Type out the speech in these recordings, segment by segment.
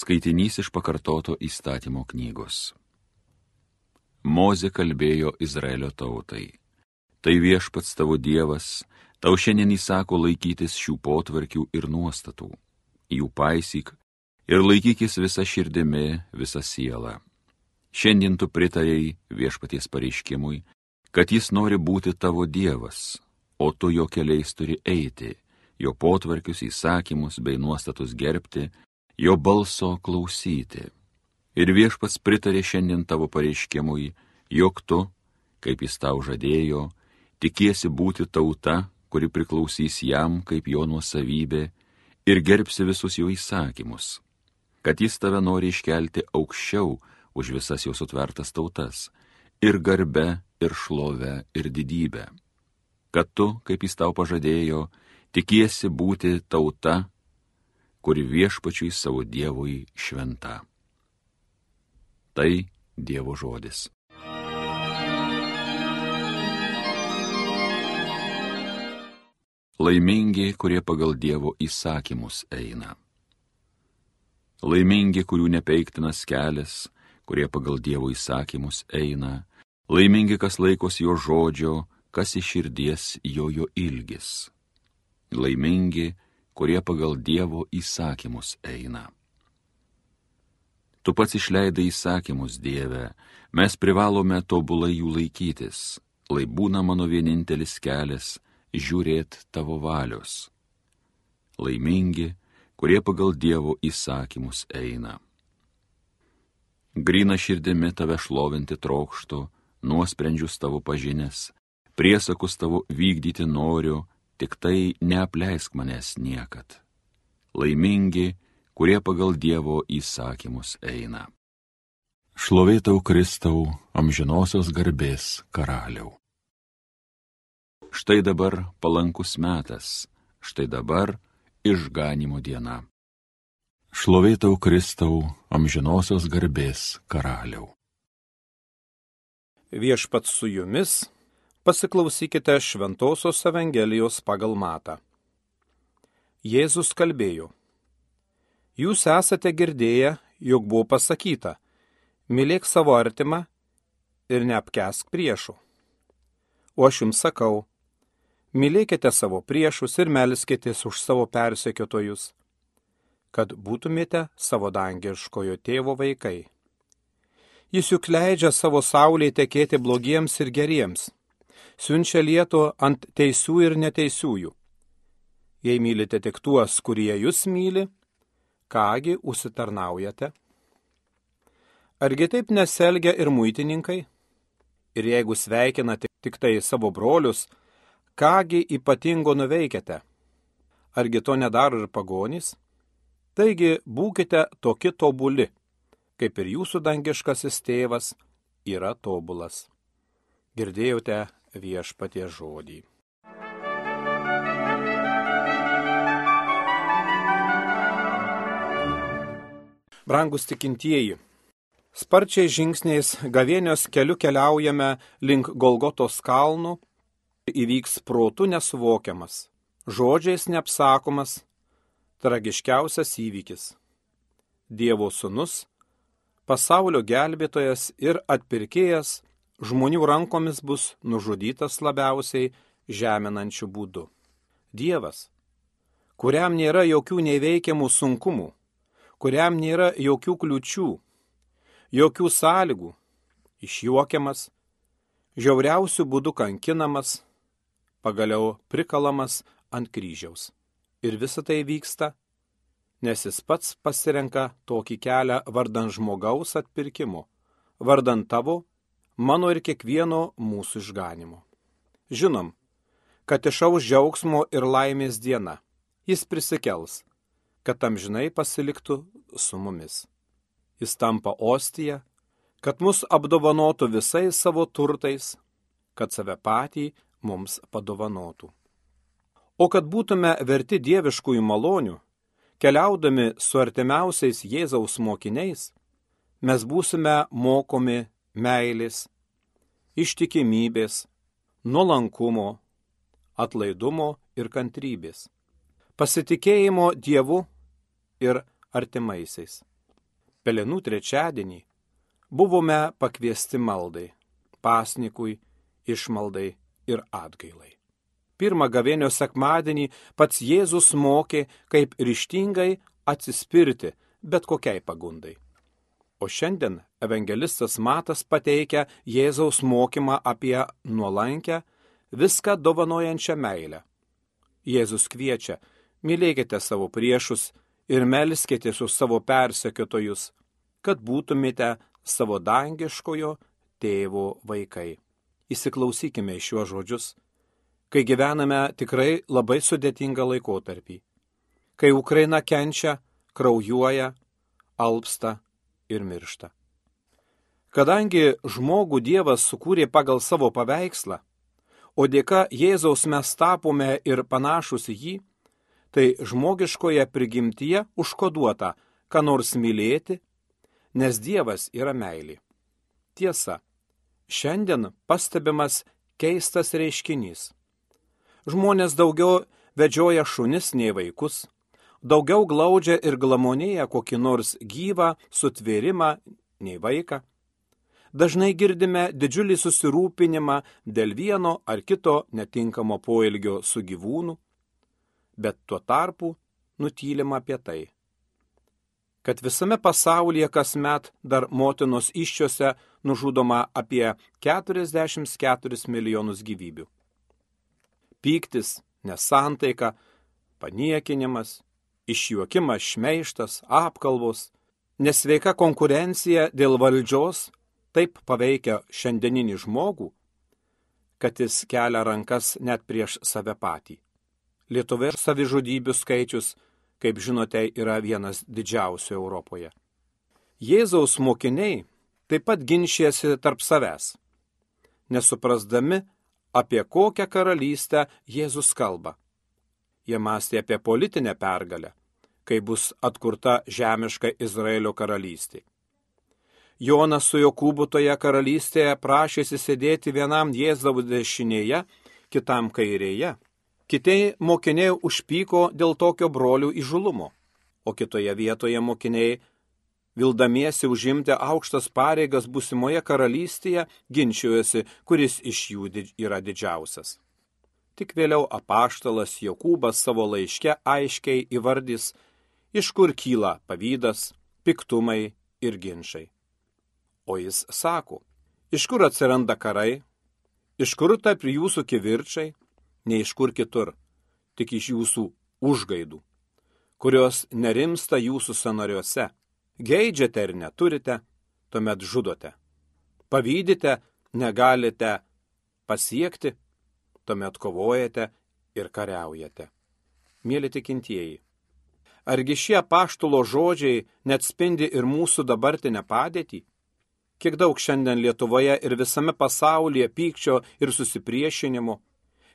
Skaitinys iš pakartoto įstatymo knygos. Moze kalbėjo Izraelio tautai. Tai viešpats tavo Dievas, tau šiandien įsako laikytis šių potvarkių ir nuostatų. Jų paisyk ir laikykis visą širdimi, visą sielą. Šiandien tu pritarėjai viešpaties pareiškimui, kad jis nori būti tavo Dievas, o tu jo keliais turi eiti, jo potvarkius įsakymus bei nuostatus gerbti, jo balso klausyti. Ir viešpats pritarė šiandien tavo pareiškimui, jog tu, kaip jis tau žadėjo, tikiesi būti tauta, kuri priklausys jam kaip jo nuosavybė ir gerbsi visus jo įsakymus, kad jis tave nori iškelti aukščiau už visas jo sutvertas tautas ir garbe, ir šlove, ir didybę, kad tu, kaip jis tau pažadėjo, tikiesi būti tauta, kuri viešpačiui savo Dievui šventa. Tai Dievo žodis. Laimingi, kurie pagal Dievo įsakymus eina. Laimingi, kurių nepeiktinas kelias, kurie pagal Dievo įsakymus eina. Laimingi, kas laikos jo žodžio, kas iš širdies jo jo ilgis. Laimingi, kurie pagal Dievo įsakymus eina. Tu pats išleidai įsakymus, Dieve, mes privalome tobulai jų laikytis, lai būna mano vienintelis kelias žiūrėt tavo valios. Laimingi, kurie pagal Dievo įsakymus eina. Grina širdimi tave šlovinti trokštų, nuosprendžius tavo pažinės, priesakus tavo vykdyti noriu, tik tai neapleisk manęs niekad. Laimingi, kurie pagal Dievo įsakymus eina. Šlovėtau Kristau, amžinosios garbės karaliau. Štai dabar palankus metas, štai dabar išganimo diena. Šlovėtau Kristau, amžinosios garbės karaliau. Viešpat su jumis, pasiklausykite Šventojios Evangelijos pagal matą. Jėzus kalbėjo. Jūs esate girdėję, jog buvo pasakyta, mylėk savo artimą ir neapkesk priešų. O aš jums sakau, Mylėkite savo priešus ir melskitės už savo persekiotojus, kad būtumėte savo dangiškojo tėvo vaikai. Jis juk leidžia savo saulėje tekėti blogiems ir geriems, siunčia lietų ant teisių ir neteisiųjų. Jei mylite tik tuos, kurie jūs myli, kągi užsitarnaujate? Argi taip neselgia ir muitininkai? Ir jeigu sveikinate tik tai savo brolius, Kągi ypatingo nuveikėte? Argi to nedaro ir pagonys? Taigi būkite tokie tobuli, kaip ir jūsų dangiškasis tėvas yra tobulas. Girdėjote viešpatie žodį. Brangus tikintieji, sparčiai žingsniais gavėnios keliu keliaujame link Golgotos kalnų įvyks protų nesuvokiamas, žodžiais neapsakomas, tragiškiausias įvykis. Dievo sūnus, pasaulio gelbėtojas ir atpirkėjas žmonių rankomis bus nužudytas labiausiai žeminančių būdų. Dievas, kuriam nėra jokių neįveikiamų sunkumų, kuriam nėra jokių kliučių, jokių sąlygų, išjuokiamas, žiauriausių būdų kankinamas, pagaliau prikalamas ant kryžiaus. Ir visa tai vyksta, nes jis pats pasirenka tokį kelią vardan žmogaus atpirkimo, vardan tavo, mano ir kiekvieno mūsų išganimo. Žinom, kad išaus džiaugsmo ir laimės diena. Jis prisikels, kad amžinai pasiliktų su mumis. Jis tampa ostija, kad mus apdovanotų visais savo turtais, kad save patį mums padovanotų. O kad būtume verti dieviškųjų malonių, keliaudami su artimiausiais Jėzaus mokiniais, mes būsime mokomi meilės, ištikimybės, nuolankumo, atlaidumo ir kantrybės, pasitikėjimo Dievu ir artimaisiais. Pelenų trečiadienį buvome pakviesti maldai, pasnikui, išmaldai ir atgailai. Pirmą gavėnio sekmadienį pats Jėzus mokė, kaip ryštingai atsispirti bet kokiai pagundai. O šiandien evangelistas Matas pateikia Jėzaus mokymą apie nuolankę, viską dovanojančią meilę. Jėzus kviečia, mylėkite savo priešus ir melskite su savo persekiotojus, kad būtumėte savo dangiškojo tėvo vaikai. Įsiklausykime į šiuos žodžius, kai gyvename tikrai labai sudėtingą laikotarpį, kai Ukraina kenčia, kraujuoja, alpsta ir miršta. Kadangi žmogų Dievas sukūrė pagal savo paveikslą, o dėka Jėzaus mes tapome ir panašus į jį, tai žmogiškoje prigimtyje užkoduota, ką nors mylėti, nes Dievas yra meilė. Tiesa, šiandien pastebimas keistas reiškinys. Žmonės daugiau vedžioja šunis nei vaikus, daugiau glaudžia ir glamonėja kokį nors gyvą sutvėrimą nei vaiką. Dažnai girdime didžiulį susirūpinimą dėl vieno ar kito netinkamo poelgio su gyvūnu, bet tuo tarpu nutylima apie tai, kad visame pasaulyje kasmet dar motinos iščiose nužudoma apie 44 milijonus gyvybių. Pyktis, nesantaika, paniekinimas, išjuokimas, šmeištas, apkalbos, nesveika konkurencija dėl valdžios taip paveikia šiandieninį žmogų, kad jis kelia rankas net prieš save patį. Lietuvoje savižudybių skaičius, kaip žinote, yra vienas didžiausių Europoje. Jėzaus mokiniai taip pat ginčijasi tarp savęs, nesuprasdami, apie kokią karalystę Jėzus kalba. Jie mąstė apie politinę pergalę, kai bus atkurta žemiška Izraelio karalystė. Jonas su Jokūbu toje karalystėje prašėsi sėdėti vienam Jėzaus dešinėje, kitam kairėje. Kitiai mokiniai užpyko dėl tokio brolių įžulumo, o kitoje vietoje mokiniai, vildamiesi užimti aukštas pareigas busimoje karalystėje, ginčiuosi, kuris iš jų yra didžiausias. Tik vėliau apaštalas Jokūbas savo laiške aiškiai įvardys, iš kur kyla pavydas, piktumai ir ginčiai. O jis sako, iš kur atsiranda karai, iš kur tarp jūsų kivirčiai, ne iš kur kitur, tik iš jūsų užgaidų, kurios nerimsta jūsų sanariuose. Geidžiate ir neturite, tuomet žudote. Pavydite, negalite pasiekti, tuomet kovojate ir kariaujate. Mėly tikintieji, Argi šie paštulo žodžiai net spindi ir mūsų dabartinę padėtį? Kiek daug šiandien Lietuvoje ir visame pasaulyje pykčio ir susipriešinimo,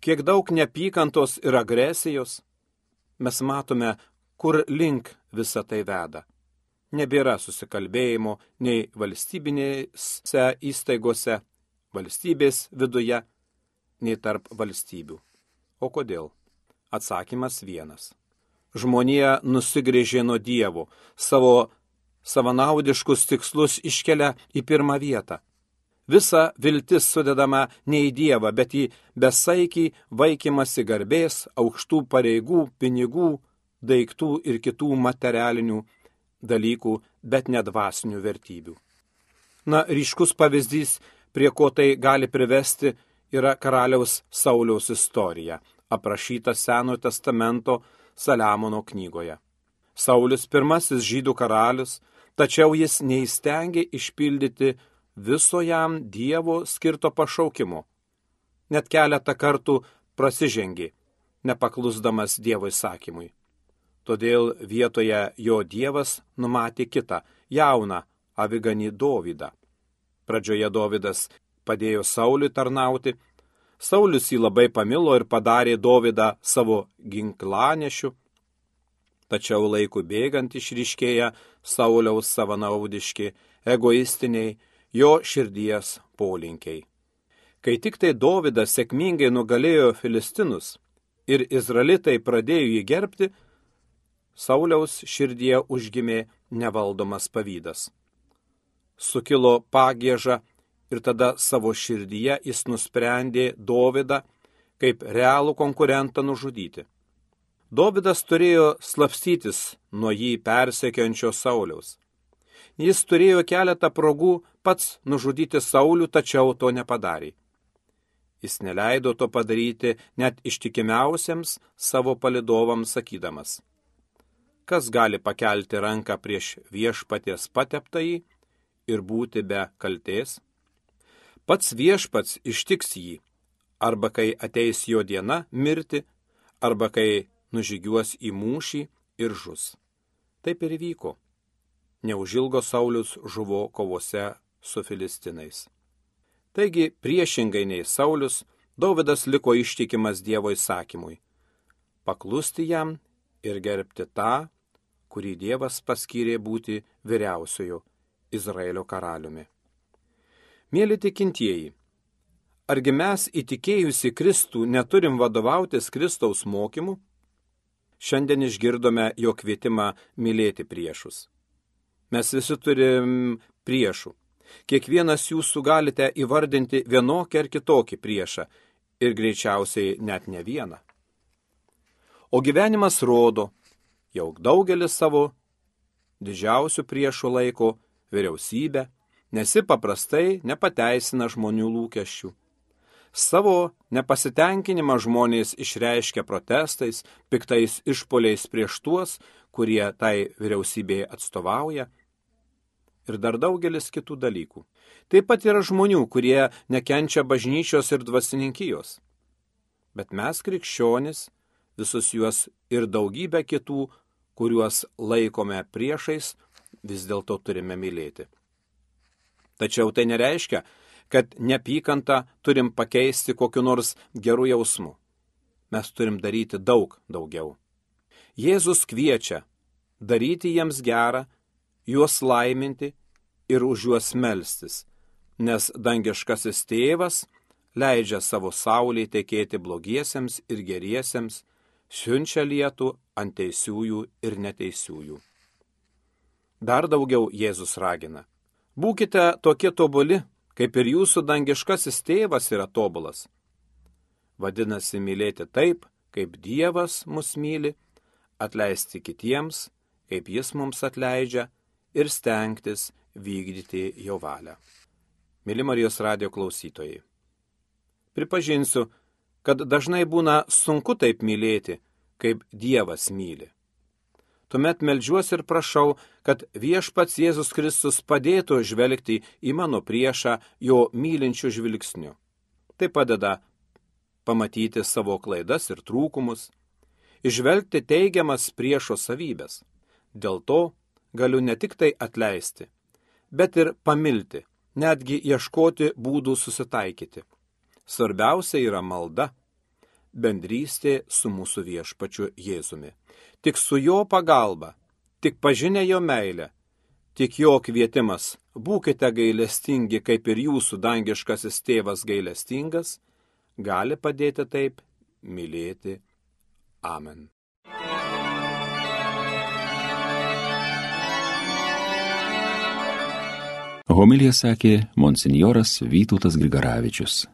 kiek daug neapykantos ir agresijos, mes matome, kur link visa tai veda. Nebėra susikalbėjimo nei valstybinėse įstaigose, valstybės viduje, nei tarp valstybių. O kodėl? Atsakymas vienas žmonija nusigrėžė nuo dievų, savo savanaudiškus tikslus iškelia į pirmą vietą. Visa viltis sudedama ne į Dievą, bet į besaikį vaikymasi garbės, aukštų pareigų, pinigų, daiktų ir kitų materialinių dalykų, bet nedvasinių vertybių. Na, ryškus pavyzdys, prie ko tai gali privesti, yra karaliaus Sauliaus istorija, aprašyta Senojo testamento Saliamono knygoje. Saulis pirmasis žydų karalius, tačiau jis neįstengė išpildyti viso jam Dievo skirto pašaukimo. Net keletą kartų prasižengė, nepaklusdamas Dievo įsakymui. Todėl vietoje jo Dievas numatė kitą, jauną aviganį Dovydą. Pradžioje Dovydas padėjo Sauliui tarnauti, Saulis jį labai pamilo ir padarė Dovydą savo ginklanešiu, tačiau laiku bėgant išryškėja Sauliaus savanaudiški, egoistiniai, jo širdies polinkiai. Kai tik tai Dovydas sėkmingai nugalėjo Filistinus ir Izraelitai pradėjo jį gerbti, Sauliaus širdie užgimė nevaldomas pavydas. Sukilo pagėža ir tada savo širdyje jis nusprendė Dovydą kaip realų konkurentą nužudyti. Dovydas turėjo slapstytis nuo jį persekiančio Sauliaus. Jis turėjo keletą progų pats nužudyti Saulių, tačiau to nepadarė. Jis neleido to padaryti net ištikimiausiams savo palidovams sakydamas. Kas gali pakelti ranką prieš viešpaties pateptąjį ir būti be kalties? Pats viešpats ištiks jį, arba kai ateis jo diena mirti, arba kai nužygiuos į mūšį ir žus. Taip ir vyko. Neužilgo Saulis žuvo kovose su filistinais. Taigi, priešingai nei Saulis, Dovydas liko ištikimas Dievo įsakymui - paklusti jam ir gerbti tą, kurį Dievas paskyrė būti vyriausiojo Izraelio karaliumi. Mėly tikintieji, argi mes įtikėjusi Kristų neturim vadovautis Kristaus mokymu? Šiandien išgirdome jo kvietimą mylėti priešus. Mes visi turim priešų. Kiekvienas jūsų galite įvardinti vienokį ar kitokį priešą ir greičiausiai net ne vieną. O gyvenimas rodo, jog daugelis savo didžiausių priešų laiko vyriausybę, nes ji paprastai nepateisina žmonių lūkesčių. Savo nepasitenkinimą žmonės išreiškia protestais, piktais išpoliais prieš tuos, kurie tai vyriausybėje atstovauja ir dar daugelis kitų dalykų. Taip pat yra žmonių, kurie nekenčia bažnyčios ir dvasininkijos. Bet mes krikščionis visus juos ir daugybę kitų, kuriuos laikome priešais, vis dėlto turime mylėti. Tačiau tai nereiškia, kad neapykantą turim pakeisti kokiu nors geru jausmu. Mes turim daryti daug daugiau. Jėzus kviečia daryti jiems gerą, juos laiminti ir už juos melstis, nes dangiškasis tėvas leidžia savo saulį tekėti blogiesiems ir geriesiems, siunčia lietų ant teisiųjų ir neteisiųjų. Dar daugiau Jėzus ragina Būkite tokie tobuli, kaip ir jūsų dangiškasis tėvas yra tobulas. Vadinasi, mylėti taip, kaip Dievas mus myli, atleisti kitiems, kaip Jis mums atleidžia ir stengtis vykdyti jo valią. Mili Marijos radio klausytojai. Pripažinsiu, kad dažnai būna sunku taip mylėti, kaip Dievas myli. Tuomet melžiuosi ir prašau, kad viešpats Jėzus Kristus padėtų žvelgti į mano priešą jo mylinčių žvilgsnių. Tai padeda pamatyti savo klaidas ir trūkumus, išvelgti teigiamas priešo savybės. Dėl to galiu ne tik tai atleisti, bet ir pamilti, netgi ieškoti būdų susitaikyti. Svarbiausia yra malda bendrystė su mūsų viešpačiu Jėzumi. Tik su jo pagalba, tik pažinę jo meilę, tik jo kvietimas - būkite gailestingi, kaip ir jūsų dangiškasis tėvas gailestingas - gali padėti taip mylėti. Amen. Homilija sakė monsinjoras Vytautas Grigaravičius.